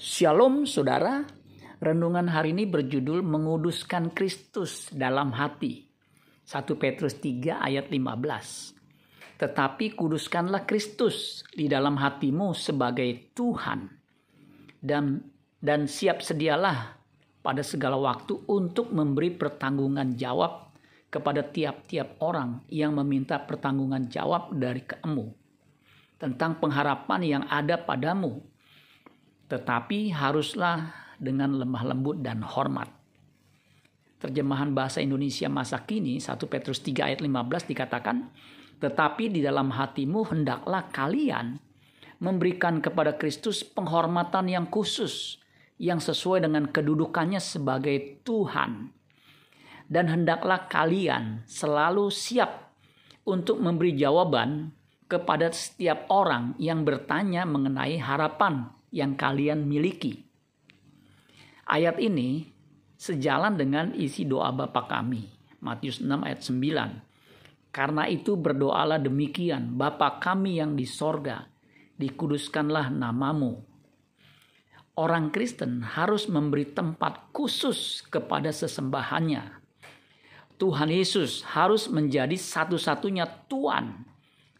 Shalom saudara, renungan hari ini berjudul menguduskan Kristus dalam hati. 1 Petrus 3 ayat 15. Tetapi kuduskanlah Kristus di dalam hatimu sebagai Tuhan dan dan siap sedialah pada segala waktu untuk memberi pertanggungan jawab kepada tiap-tiap orang yang meminta pertanggungan jawab dari kamu tentang pengharapan yang ada padamu tetapi haruslah dengan lemah lembut dan hormat. Terjemahan bahasa Indonesia masa kini 1 Petrus 3 ayat 15 dikatakan, "Tetapi di dalam hatimu hendaklah kalian memberikan kepada Kristus penghormatan yang khusus yang sesuai dengan kedudukannya sebagai Tuhan. Dan hendaklah kalian selalu siap untuk memberi jawaban kepada setiap orang yang bertanya mengenai harapan yang kalian miliki. Ayat ini sejalan dengan isi doa Bapa kami. Matius 6 ayat 9. Karena itu berdoalah demikian, Bapa kami yang di sorga, dikuduskanlah namamu. Orang Kristen harus memberi tempat khusus kepada sesembahannya. Tuhan Yesus harus menjadi satu-satunya Tuhan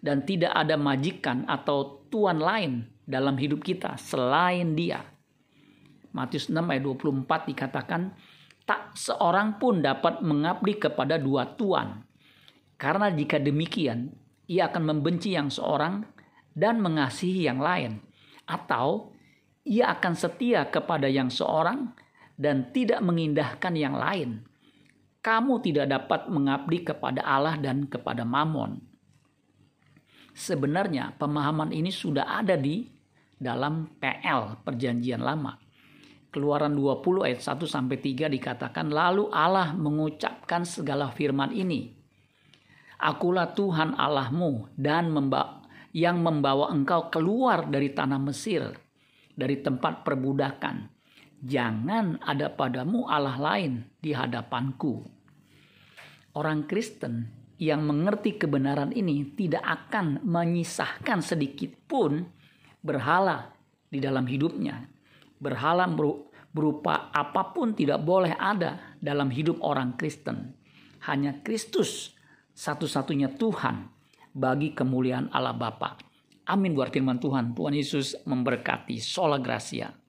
dan tidak ada majikan atau tuan lain dalam hidup kita selain dia. Matius 6 ayat 24 dikatakan, tak seorang pun dapat mengabdi kepada dua tuan. Karena jika demikian, ia akan membenci yang seorang dan mengasihi yang lain. Atau ia akan setia kepada yang seorang dan tidak mengindahkan yang lain. Kamu tidak dapat mengabdi kepada Allah dan kepada Mamon. Sebenarnya pemahaman ini sudah ada di dalam PL Perjanjian Lama. Keluaran 20 ayat 1 sampai 3 dikatakan lalu Allah mengucapkan segala firman ini. Akulah Tuhan Allahmu dan memba yang membawa engkau keluar dari tanah Mesir, dari tempat perbudakan. Jangan ada padamu Allah lain di hadapanku. Orang Kristen yang mengerti kebenaran ini tidak akan menyisahkan sedikit pun berhala di dalam hidupnya. Berhala berupa apa pun tidak boleh ada dalam hidup orang Kristen. Hanya Kristus satu-satunya Tuhan bagi kemuliaan Allah Bapa. Amin buat firman Tuhan. Tuhan Yesus memberkati. Sola Gracia.